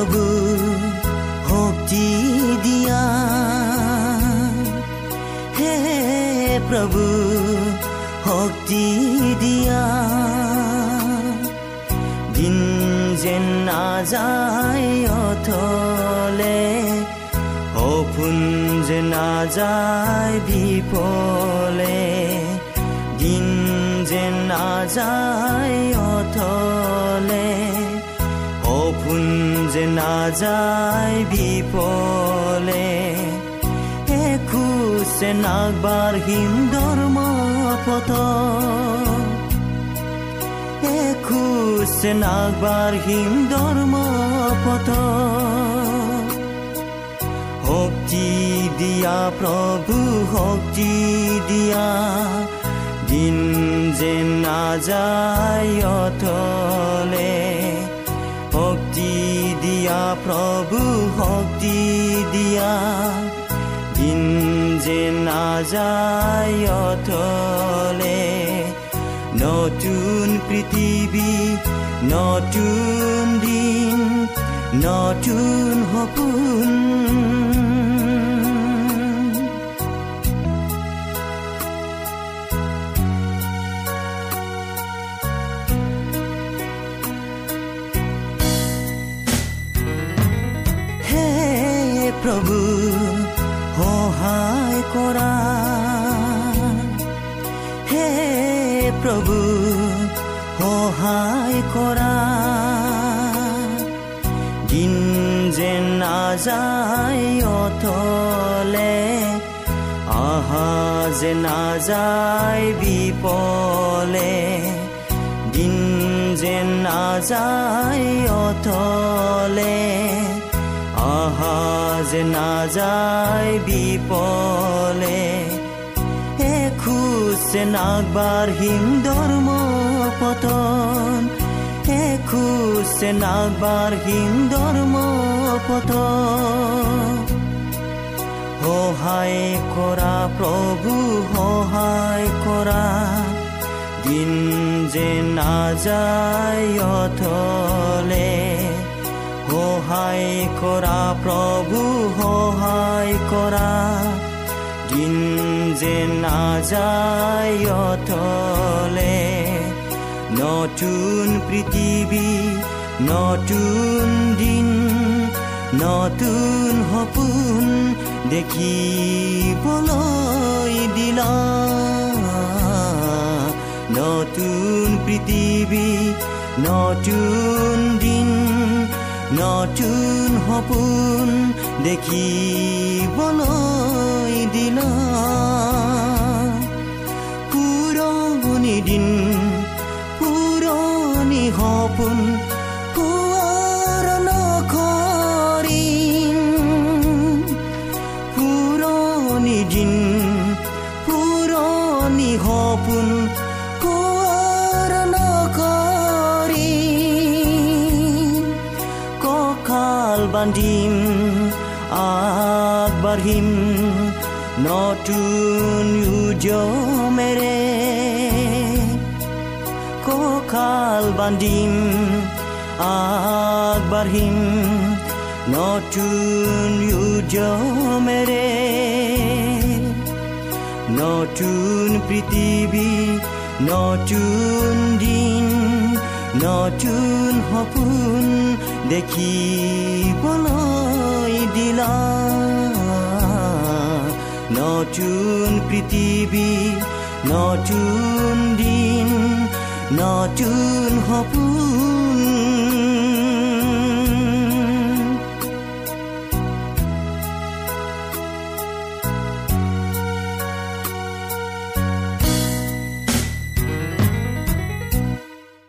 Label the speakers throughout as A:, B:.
A: প্ৰভু শক্তি দিয়া হে প্ৰভু শক্তি দিয়া দিন যেন নাযায় অথলে সপোন যে নাযায় বিফলে দিন যেন নাযায় অথলে যে নাযায় বিফলে একোছে নাগবাঢ়িম ধৰ্ম পথ একোছে নাগবাঢ়িম ধৰ্ম পথ শক্তি দিয়া প্ৰভু শক্তি দিয়া দিন যেন নাযায় প্ৰভু শক্তি দিয়া দিন যে নাযায় অথলে নতুন পৃথিৱী নতুন দিন নতুন সপোন সহায় কৰা দিন যেন নাযায় অথলে আহা যে নাযায় বিপলে। দিন যেন নাযায় অথলে আহা যে নাযায় বিপলে। এখোজে নাগবাঢ়িম ধৰ্ম পতন এখোজে নাগবাঢ়িম ধৰ্ম পতন। সহায় কৰা প্ৰভু সহায় কৰা দিন যে নাযায় অথলে। সহায় কৰা প্ৰভু সহায় কৰা দিন যে নাযায়তলে নতুন পৃথিৱী নতুন দিন নতুন সপোন দেখিবলৈ দিলা নতুন পৃথিৱী নতুন দিন নতুন সপোন দেখিবলৈ দিলা পুৰণি দিন পুৰণি সপোন পোৱাৰ নকৰিম পুৰণি দিন পুৰণি সপোন পোৱাৰ নকৰিম কঁকাল বান্ধিম আগবাঢ়িম নতুন উজমেৰে কঁকাল বান্ধিম আগবাঢ়িম নতুন উজমেৰে নতুন পৃথিৱী নতুন দিন, নতুন সপোন দেখিবলৈ দিলা নতুন পৃথিৱী নতুন দিন নতুন সপোন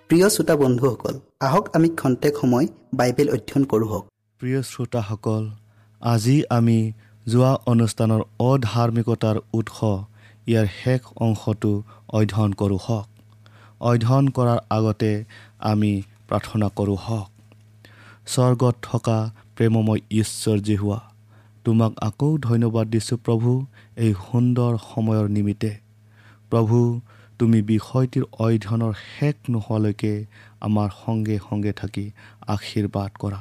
B: প্ৰিয় শ্ৰোতা বন্ধুসকল আহক আমি খন্তেক সময় বাইবেল অধ্যয়ন কৰোঁ হওক
C: প্ৰিয় শ্ৰোতাসকল আজি আমি যোৱা অনুষ্ঠানৰ অধাৰ্মিকতাৰ উৎস ইয়াৰ শেষ অংশটো অধ্যয়ন কৰোঁ হওক অধ্যয়ন কৰাৰ আগতে আমি প্ৰাৰ্থনা কৰোঁ হওক। স্বৰ্গত থকা প্ৰেমময় ঈশ্বৰ হোৱা তোমাক আকৌ ধন্যবাদ দিছোঁ প্ৰভু এই সুন্দৰ সময়ৰ নিমিত্তে। প্ৰভু তুমি বিষয়টিৰ অধ্যয়নৰ শেষ নোহোৱালৈকে আমাৰ সংগে সংগে থাকি আশীৰ্বাদ কৰা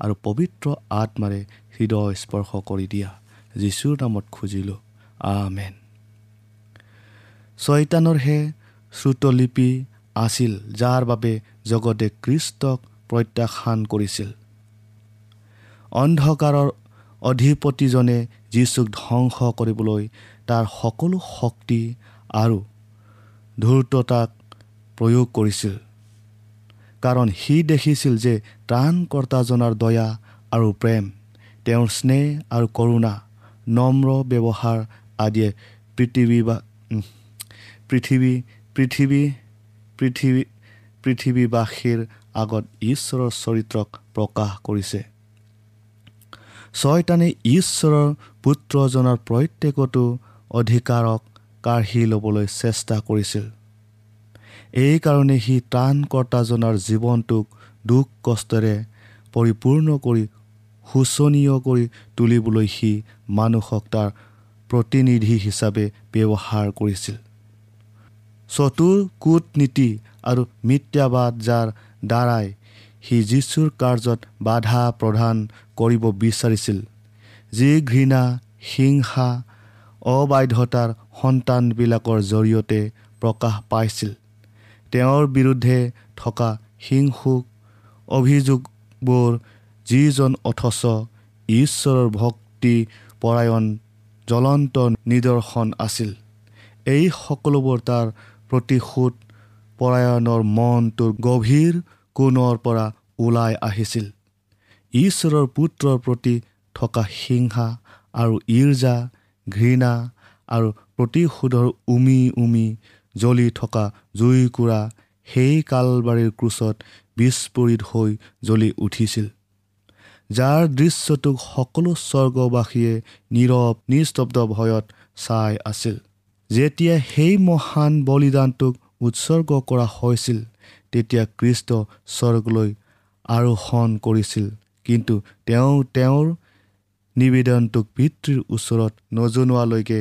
C: আৰু পবিত্ৰ আত্মাৰে হৃদয় স্পৰ্শ কৰি দিয়া। যীশুৰ নামত খুজিলোঁ আমেন। ছয়তানৰহে শ্ৰুতলিপি আছিল যাৰ বাবে জগতে কৃষ্টক প্ৰত্যাখ্যান কৰিছিল। অন্ধকাৰৰ অধিপতিজনে যীচুক ধ্বংস কৰিবলৈ তাৰ সকলো শক্তি আৰু ধূৰ্ততাক প্ৰয়োগ কৰিছিল। কাৰণ সি দেখিছিল যে ত্ৰাণকৰ্তাজনাৰ দয়া আৰু প্ৰেম তেওঁৰ স্নেহ আৰু কৰোণা নম্ৰ ব্যৱহাৰ আদিয়ে পৃথিৱী বা পৃথিৱী পৃথিৱী পৃথিৱী পৃথিৱীবাসীৰ আগত ঈশ্বৰৰ চৰিত্ৰক প্ৰকাশ কৰিছে। ছয়তানে ঈশ্বৰৰ পুত্ৰজনৰ প্ৰত্যেকতো অধিকাৰক কাঢ়ি ল'বলৈ চেষ্টা কৰিছিল। এইকাৰণে সি ত্ৰাণকৰ্তাজনাৰ জীৱনটোক দুখ কষ্টেৰে পৰিপূৰ্ণ কৰি শোচনীয় কৰি তুলিবলৈ সি মানুহক তাৰ প্ৰতিনিধি হিচাপে ব্যৱহাৰ কৰিছিল। চতুৰ কূটনীতি আৰু মিথ্যাবাদ যাৰ দ্বাৰাই সি যীশুৰ কাৰ্যত বাধা প্ৰদান কৰিব বিচাৰিছিল। যি ঘৃণা হিংসা অবাধ্যতাৰ সন্তানবিলাকৰ জৰিয়তে প্ৰকাশ পাইছিল। তেওঁৰ বিৰুদ্ধে থকা হিংসুক অভিযোগবোৰ যিজন অথচ ঈশ্বৰৰ ভক্তি পৰায়ণ জ্বলন্ত নিদৰ্শন আছিল। এই সকলোবোৰ তাৰ প্ৰতিশোধ পৰায়ণৰ মনটোৰ গভীৰ কোণৰ পৰা ওলাই আহিছিল। ঈশ্বৰৰ পুত্ৰৰ প্ৰতি থকা হিংসা আৰু ঈৰ্জা ঘৃণা আৰু প্ৰতিশোধৰ উমি উমি জ্বলি থকা জুইকুৰা সেই কালবাৰীৰ ক্ৰোচত বিস্ফোৰিত হৈ জ্বলি উঠিছিল যাৰ দৃশ্যটোক সকলো স্বৰ্গবাসীয়ে নীৰৱ নিস্তব্ধ ভয়ত চাই আছিল। যেতিয়া সেই মহান বলিদানটোক উৎসৰ্গ কৰা হৈছিল তেতিয়া কৃষ্ট স্বৰ্গলৈ আৰোহণ কৰিছিল। কিন্তু তেওঁ তেওঁৰ নিবেদনটোক পিতৃৰ ওচৰত নজনোৱালৈকে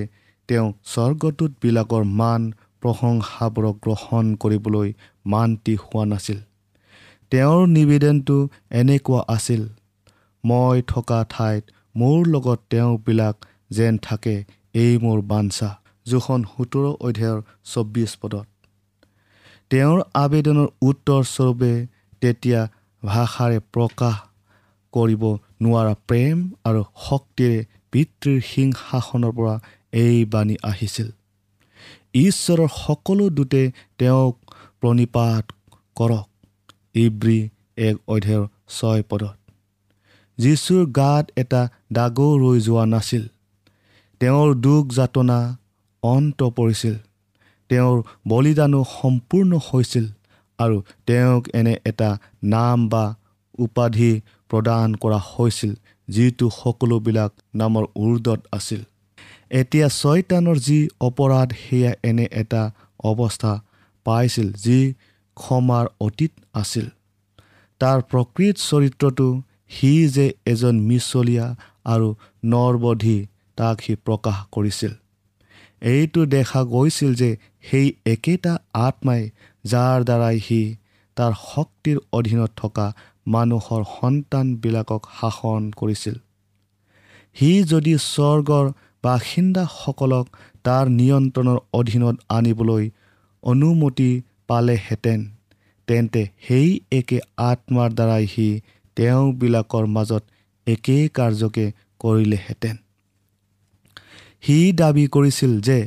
C: তেওঁ স্বৰ্গদূতবিলাকৰ মান প্ৰশংসাবোৰক গ্ৰহণ কৰিবলৈ মান্তি হোৱা নাছিল। তেওঁৰ নিবেদনটো এনেকুৱা আছিল মই থকা ঠাইত মোৰ লগত তেওঁবিলাক যেন থাকে এই মোৰ বাঞ্ছা। যোখন সোতৰ অধ্যায়ৰ চৌব্বিছ পদত। তেওঁৰ আবেদনৰ উত্তৰস্বৰূপে তেতিয়া ভাষাৰে প্ৰকাশ কৰিব নোৱাৰা প্ৰেম আৰু শক্তিৰে পিতৃৰ সিংহাসনৰ পৰা এই বাণী আহিছিল। ঈশ্বৰৰ সকলো দূতে তেওঁক প্ৰণিপাত কৰক ইব্ৰী এক অধ্যায়ৰ ছয় পদত। যীশুৰ গাত এটা দাগো ৰৈ যোৱা নাছিল। তেওঁৰ দুখ যাতনা অন্ত পৰিছিল। তেওঁৰ বলিদানো সম্পূৰ্ণ হৈছিল আৰু তেওঁক এনে এটা নাম বা উপাধি প্ৰদান কৰা হৈছিল যিটো সকলোবিলাক নামৰ উৰ্দত আছিল। এতিয়া ছয়তানৰ যি অপৰাধ সেয়া এনে এটা অৱস্থা পাইছিল যি ক্ষমাৰ অতীত আছিল। তাৰ প্ৰকৃত চৰিত্ৰটো সি যে এজন মিছলীয়া আৰু নৰবধি তাক সি প্ৰকাশ কৰিছিল। এইটো দেখা গৈছিল যে সেই একেটা আত্মাই যাৰ দ্বাৰাই সি তাৰ শক্তিৰ অধীনত থকা মানুহৰ সন্তানবিলাকক শাসন কৰিছিল। সি যদি স্বৰ্গৰ বাসিন্দাসকলক তাৰ নিয়ন্ত্ৰণৰ অধীনত আনিবলৈ অনুমতি পালেহেঁতেন তেন্তে সেই একে আত্মাৰ দ্বাৰাই সি তেওঁবিলাকৰ মাজত একেই কাৰ্যকে কৰিলেহেঁতেন। সি দাবী কৰিছিল যে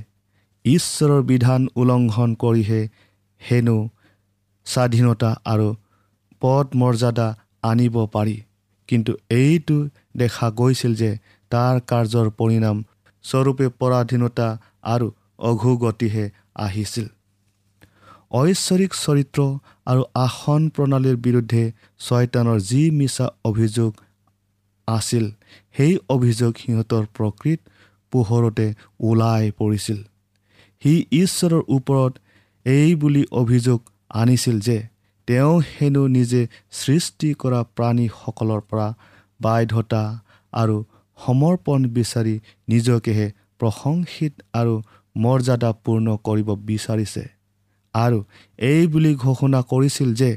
C: ঈশ্বৰৰ বিধান উলংঘন কৰিহে হেনো স্বাধীনতা আৰু পদ মৰ্যাদা আনিব পাৰি। কিন্তু এইটো দেখা গৈছিল যে তাৰ কাৰ্যৰ পৰিণাম স্বৰূপে পৰাধীনতা আৰু অঘোগতিহে আহিছিল। ঐশ্বৰিক চৰিত্ৰ আৰু আসন প্ৰণালীৰ বিৰুদ্ধে ছয়তানৰ যি মিছা অভিযোগ আছিল সেই অভিযোগ সিহঁতৰ প্ৰকৃত পোহৰতে ওলাই পৰিছিল। সি ঈশ্বৰৰ ওপৰত এই বুলি অভিযোগ আনিছিল যে তেওঁ হেনো নিজে সৃষ্টি কৰা প্ৰাণীসকলৰ পৰা বাধ্যতা আৰু সমৰ্পণ বিচাৰি নিজকেহে প্ৰশংসিত আৰু মৰ্যাদাপূৰ্ণ কৰিব বিচাৰিছে। আৰু এই বুলি ঘোষণা কৰিছিল যে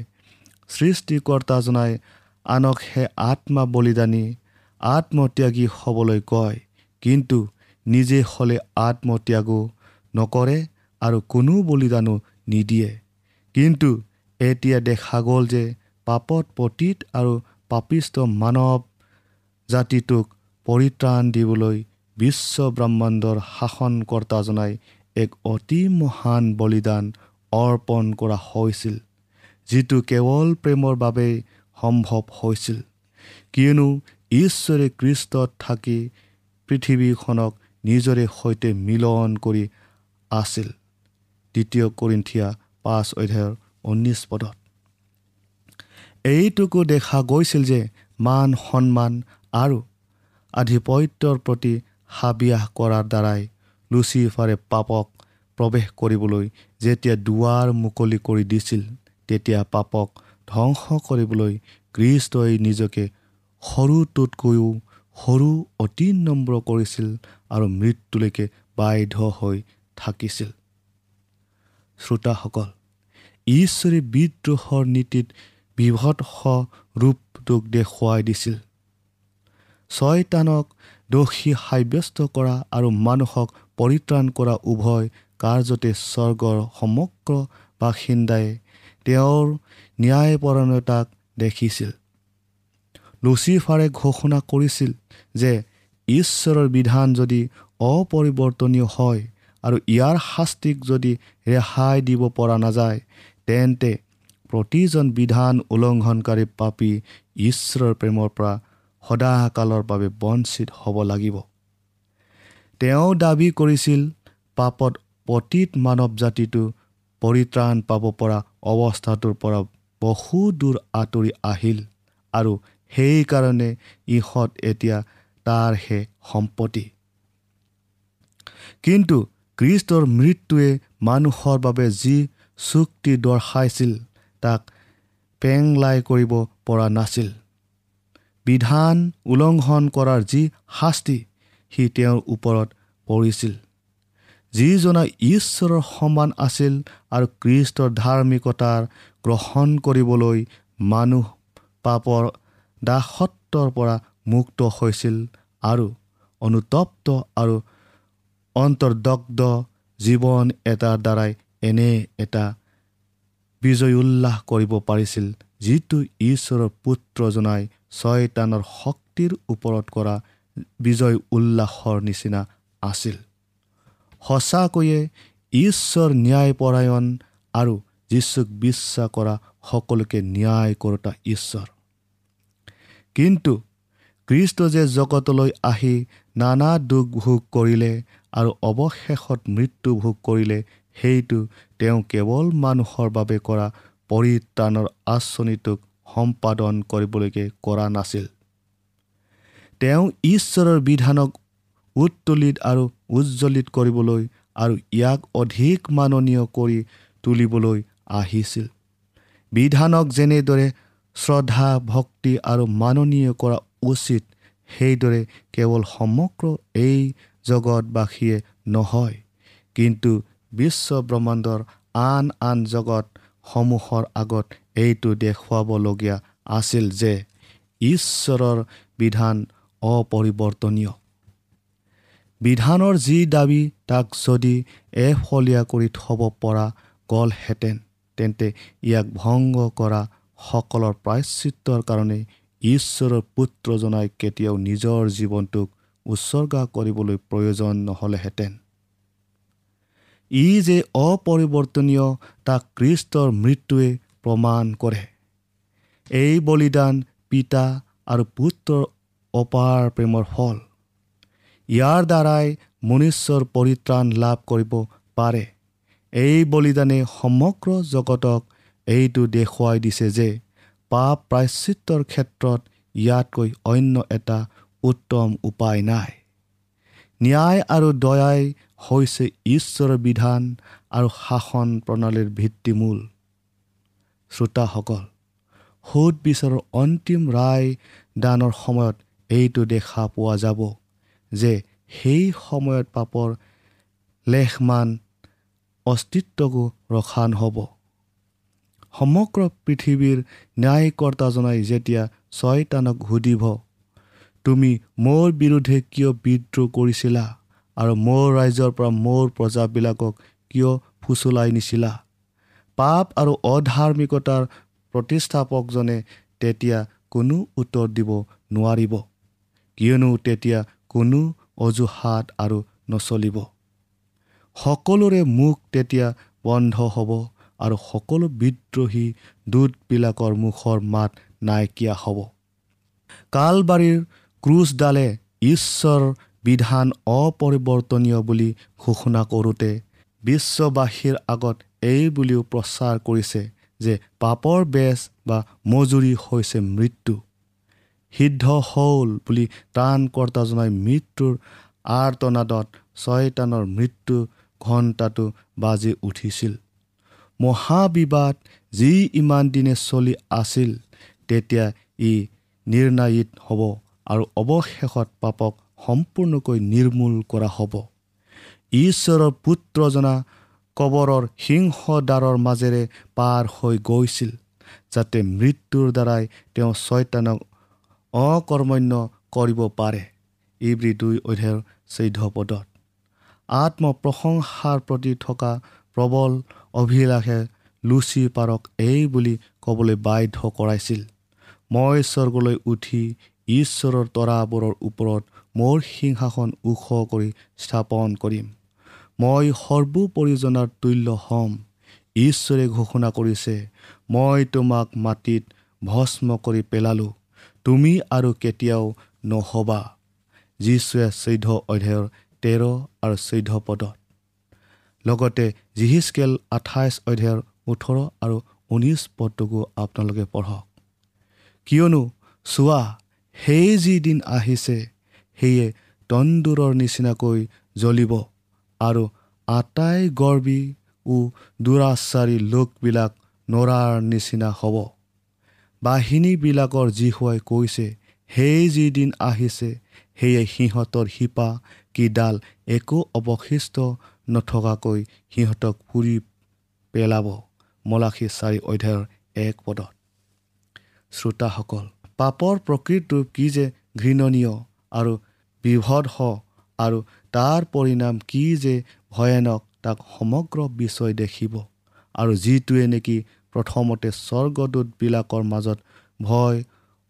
C: সৃষ্টিকৰ্তাজনাই আনক হে আত্মা বলিদানী আত্মত্যাগী হ'বলৈ কয়। কিন্তু নিজে হ'লে আত্মত্যাগো নকৰে আৰু কোনো বলিদানো নিদিয়ে। কিন্তু এতিয়া দেখা গ'ল যে পাপত পতীত আৰু পাপিষ্ট মানৱ জাতিটোক পৰিত্ৰাণ দিবলৈ বিশ্ব ব্ৰহ্মাণ্ডৰ শাসনকৰ্তাজনাই এক অতি মহান বলিদান অৰ্পণ কৰা হৈছিল যিটো কেৱল প্ৰেমৰ বাবেই সম্ভৱ হৈছিল। কিয়নো ঈশ্বৰে কৃষ্টত থাকি পৃথিৱীখনক নিজৰে সৈতে মিলন কৰি আছিল। দ্বিতীয় কৰিন্থিয়া পাঁচ অধ্যায়ৰ ঊনৈছ পদত। এইটোকো দেখা গৈছিল যে মান সন্মান আৰু আধিপত্যৰ প্ৰতি হাবিয়াস কৰাৰ দ্বাৰাই লুচিফাৰে পাপক প্ৰৱেশ কৰিবলৈ যেতিয়া দুৱাৰ মুকলি কৰি দিছিল তেতিয়া পাপক ধ্বংস কৰিবলৈ কৃষ্টই নিজকে সৰুটোতকৈও সৰু অতি নম্ৰ কৰিছিল আৰু মৃত্যুলৈকে বাধ্য হৈ থাকিছিল। শ্ৰোতাসকল ঈশ্বৰে বিদ্ৰোহৰ নীতিত বিভৎস ৰূপটোক দেখুৱাই দিছিল। ছয়তানক দোষী সাব্যস্ত কৰা আৰু মানুহক পৰিত্ৰাণ কৰা উভয় কাৰ্যতে স্বৰ্গৰ সমগ্ৰ বাসিন্দাই তেওঁৰ ন্যায়পৰণতাক দেখিছিল। লুচিফাৰে ঘোষণা কৰিছিল যে ঈশ্বৰৰ বিধান যদি অপৰিৱৰ্তনীয় হয় আৰু ইয়াৰ শাস্তিক যদি ৰেহাই দিব পৰা নাযায় তেন্তে প্ৰতিজন বিধান উলংঘনকাৰী পাপী ঈশ্বৰৰ প্ৰেমৰ পৰা সদাকালৰ বাবে বঞ্চিত হ'ব লাগিব। তেওঁ দাবী কৰিছিল পাপত পতীত মানৱ জাতিটো পৰিত্ৰাণ পাব পৰা অৱস্থাটোৰ পৰা বহু দূৰ আঁতৰি আহিল আৰু সেইকাৰণে ইহঁত এতিয়া তাৰহে সম্পত্তি। কিন্তু কৃষ্টৰ মৃত্যুৱে মানুহৰ বাবে যি চুক্তি দৰ্শাইছিল তাক পেংলাই কৰিব পৰা নাছিল। বিধান উলংঘন কৰাৰ যি শাস্তি সি তেওঁৰ ওপৰত পৰিছিল। যিজনা ঈশ্বৰৰ সমান আছিল আৰু কৃষ্টৰ ধাৰ্মিকতাৰ গ্ৰহণ কৰিবলৈ মানুহ পাপৰ দাসত্বৰ পৰা মুক্ত হৈছিল আৰু অনুতপ্ত আৰু অন্তৰ্দগ্ধ জীৱন এটাৰ দ্বাৰাই এনে এটা বিজয় উল্লাস কৰিব পাৰিছিল যিটো ঈশ্বৰৰ পুত্ৰজনাই ছয়তানৰ শক্তিৰ ওপৰত কৰা বিজয় উল্লাসৰ নিচিনা আছিল। সঁচাকৈয়ে ঈশ্বৰ ন্যায়পৰায়ণ আৰু যীচুক বিশ্বাস কৰা সকলোকে ন্যায় কৰোতা ঈশ্বৰ। কিন্তু কৃষ্ট যে জগতলৈ আহি নানা দুখ ভোগ কৰিলে আৰু অৱশেষত মৃত্যু ভোগ কৰিলে সেইটো তেওঁ কেৱল মানুহৰ বাবে কৰা পৰিত্ৰাণৰ আঁচনিটোক সম্পাদন কৰিবলৈকে কৰা নাছিল। তেওঁ ঈশ্বৰৰ বিধানক উত্তোলিত আৰু উজ্জ্বলিত কৰিবলৈ আৰু ইয়াক অধিক মাননীয় কৰি তুলিবলৈ আহিছিল। বিধানক যেনেদৰে শ্ৰদ্ধা ভক্তি আৰু মাননীয় কৰা উচিত। সেইদৰে কেৱল সমগ্ৰ এই জগতবাসীয়ে নহয় কিন্তু বিশ্ব ব্ৰহ্মাণ্ডৰ আন আন জগতসমূহৰ আগত এইটো দেখুৱাবলগীয়া আছিল যে ঈশ্বৰৰ বিধান অপৰিৱৰ্তনীয়। বিধানৰ যি দাবী তাক যদি এফলীয়া কৰি থ'ব পৰা গ'লহেঁতেন তেন্তে ইয়াক ভংগ কৰা সকলৰ প্ৰায়চিত্ৰৰ কাৰণে ঈশ্বৰৰ পুত্ৰজনাই কেতিয়াও নিজৰ জীৱনটোক উৎসৰ্গা কৰিবলৈ প্ৰয়োজন নহ'লেহেঁতেন। ই যে অপৰিৱৰ্তনীয় তাক খ্ৰীষ্টৰ মৃত্যুৱে প্ৰমাণ কৰে। এই বলিদান পিতা আৰু পুত্ৰৰ অপাৰ প্ৰেমৰ ফল। ইয়াৰ দ্বাৰাই মনুষ্যৰ পৰিত্ৰাণ লাভ কৰিব পাৰে। এই বলিদানে সমগ্ৰ জগতক এইটো দেখুৱাই দিছে যে পাপ প্ৰায়চিত্ৰৰ ক্ষেত্ৰত ইয়াতকৈ অন্য এটা উত্তম উপায় নাই। ন্যায় আৰু দয়াই হৈছে ঈশ্বৰৰ বিধান আৰু শাসন প্ৰণালীৰ ভিত্তিমূল। শ্ৰোতাসকল সোধ বিচাৰৰ অন্তিম ৰায় দানৰ সময়ত এইটো দেখা পোৱা যাব যে সেই সময়ত পাপৰ লেখমান অস্তিত্বকো ৰখা নহ'ব সমগ্ৰ পৃথিৱীৰ ন্যায়কৰ্তাজনাই যেতিয়া ছয়তানক সুধিব তুমি মোৰ বিৰুদ্ধে কিয় বিদ্ৰোহ কৰিছিলা আৰু মোৰ ৰাইজৰ পৰা মোৰ প্ৰজাবিলাকক কিয় ফুচলাই নিছিলা? পাপ আৰু অধাৰ্মিকতাৰ প্ৰতিষ্ঠাপকজনে তেতিয়া কোনো উত্তৰ দিব নোৱাৰিব কিয়নো তেতিয়া কোনো অজুহাত আৰু নচলিব। সকলোৰে মুখ তেতিয়া বন্ধ হ'ব। আৰু সকলো বিদ্ৰোহী দূতবিলাকৰ মুখৰ মাত নাইকিয়া হ'ব। কালবাৰীৰ ক্ৰুচডালে ঈশ্বৰ বিধান অপৰিৱৰ্তনীয় বুলি ঘোষণা কৰোঁতে বিশ্ববাসীৰ আগত এই বুলিও প্ৰচাৰ কৰিছে যে পাপৰ বেজ বা মজুৰি হৈছে মৃত্যু। সিদ্ধ হ'ল বুলি ত্ৰাণকৰ্তাজনাই মৃত্যুৰ আৰ্তনাদত ছয়তানৰ মৃত্যু ঘণ্টাটো বাজি উঠিছিল। মহাবিবাদ যি ইমান দিনে চলি আছিল তেতিয়া ই নিৰ্ণায়িত হ'ব আৰু অৱশেষত পাপক সম্পূৰ্ণকৈ নিৰ্মূল কৰা হ'ব। ঈশ্বৰৰ পুত্ৰজনা কবৰৰ সিংহদ্বাৰৰ মাজেৰে পাৰ হৈ গৈছিল যাতে মৃত্যুৰ দ্বাৰাই তেওঁ ছয়তানক অকৰ্মণ্য কৰিব পাৰে। ইব্ৰী দুই অধ্যায়ৰ চৈধ্য পদত। আত্মপ্ৰশংসাৰ প্ৰতি থকা প্ৰবল অভিলাষে লুচি পাৰক এই বুলি ক'বলৈ বাধ্য কৰাইছিল। মই স্বৰ্গলৈ উঠি ঈশ্বৰৰ তৰাবোৰৰ ওপৰত মোৰ সিংহাসন ওখ কৰি স্থাপন কৰিম। মই সৰ্বোপৰিজনাৰ তুল্য হ'ম। ঈশ্বৰে ঘোষণা কৰিছে মই তোমাক মাটিত ভস্ম কৰি পেলালোঁ তুমি আৰু কেতিয়াও নহ'বা। যীশুৱে চৈধ্য অধ্যায়ৰ তেৰ আৰু চৈধ্য পদত। লগতে জিহিচকেল আঠাইছ অধ্যায়ৰ ওঠৰ আৰু ঊনৈছ পদটোকো আপোনালোকে পঢ়ক। কিয়নো চোৱা সেই যি দিন আহিছে সেয়ে তন্দুৰৰ নিচিনাকৈ জ্বলিব আৰু আটাই গৰ্বী ও দুৰাচাৰী লোকবিলাক নৰাৰ নিচিনা হ'ব। বাহিনীবিলাকৰ জীহুৱাই কৈছে সেই যি দিন আহিছে সেয়ে সিহঁতৰ শিপা কি ডাল একো অৱশিষ্ট নথকাকৈ সিহঁতক পুৰি পেলাব। মলাখী চাৰি অধ্যায়ৰ এক পদত। শ্ৰোতাসকল পাপৰ প্ৰকৃতিটো কি যে ঘৃণনীয় আৰু বিভৎস আৰু তাৰ পৰিণাম কি যে ভয়ানক তাক সমগ্ৰ বিশ্বই দেখিব। আৰু যিটোৱে নেকি প্ৰথমতে স্বৰ্গদূতবিলাকৰ মাজত ভয়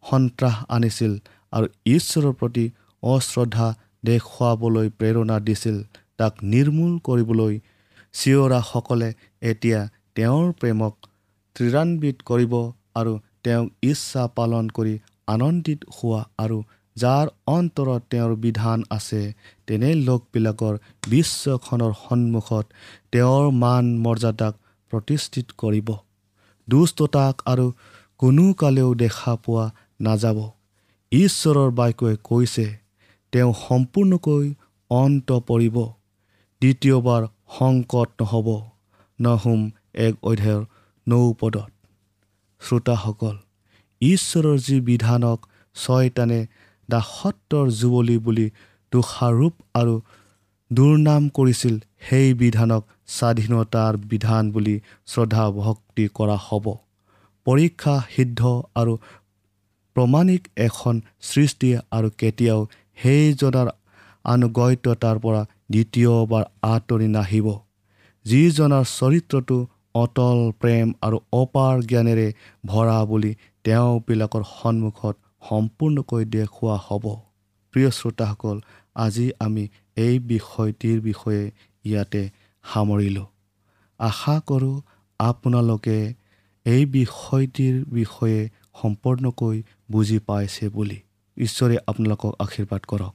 C: সন্ত্ৰাস আনিছিল আৰু ঈশ্বৰৰ প্ৰতি অশ্ৰদ্ধা দেখুৱাবলৈ প্ৰেৰণা দিছিল তাক নিৰ্মূল কৰিবলৈ চিঞৰাসকলে এতিয়া তেওঁৰ প্ৰেমক ত্ৰিৰান্বিত কৰিব আৰু তেওঁক ইচ্ছা পালন কৰি আনন্দিত হোৱা আৰু যাৰ অন্তৰত তেওঁৰ বিধান আছে তেনে লোকবিলাকৰ বিশ্বখনৰ সন্মুখত তেওঁৰ মান মৰ্যাদাক প্ৰতিষ্ঠিত কৰিব। দুষ্টতাক আৰু কোনো কালেও দেখা পোৱা নাযাব। ঈশ্বৰৰ বাক্যই কৈছে তেওঁ সম্পূৰ্ণকৈ অন্ত পৰিব। দ্বিতীয়বাৰ সংকট নহ'ব। নহুম এক অধ্যায়ৰ নৌপদত শ্ৰোতাসকল ঈশ্বৰৰ যি বিধানক ছয়তানে দাসত্বৰ যুৱলী বুলি দোষাৰোপ আৰু দুৰ্নাম কৰিছিল সেই বিধানক স্বাধীনতাৰ বিধান বুলি শ্ৰদ্ধা ভক্তি কৰা হ'ব। পৰীক্ষা সিদ্ধ আৰু প্ৰমাণিক এখন সৃষ্টি আৰু কেতিয়াও সেইজনাৰ আনুগত্যতাৰ পৰা দ্বিতীয়বাৰ আঁতৰি নাহিব যিজনাৰ চৰিত্ৰটো অটল প্ৰেম আৰু অপাৰ জ্ঞানেৰে ভৰা বুলি তেওঁবিলাকৰ সন্মুখত সম্পূৰ্ণকৈ দেখুওৱা হ'ব। প্ৰিয় শ্ৰোতাসকল আজি আমি এই বিষয়টিৰ বিষয়ে ইয়াতে সামৰিলোঁ। আশা কৰোঁ আপোনালোকে এই বিষয়টিৰ বিষয়ে সম্পূৰ্ণকৈ বুজি পাইছে বুলি। ঈশ্বৰে আপোনালোকক আশীৰ্বাদ কৰক।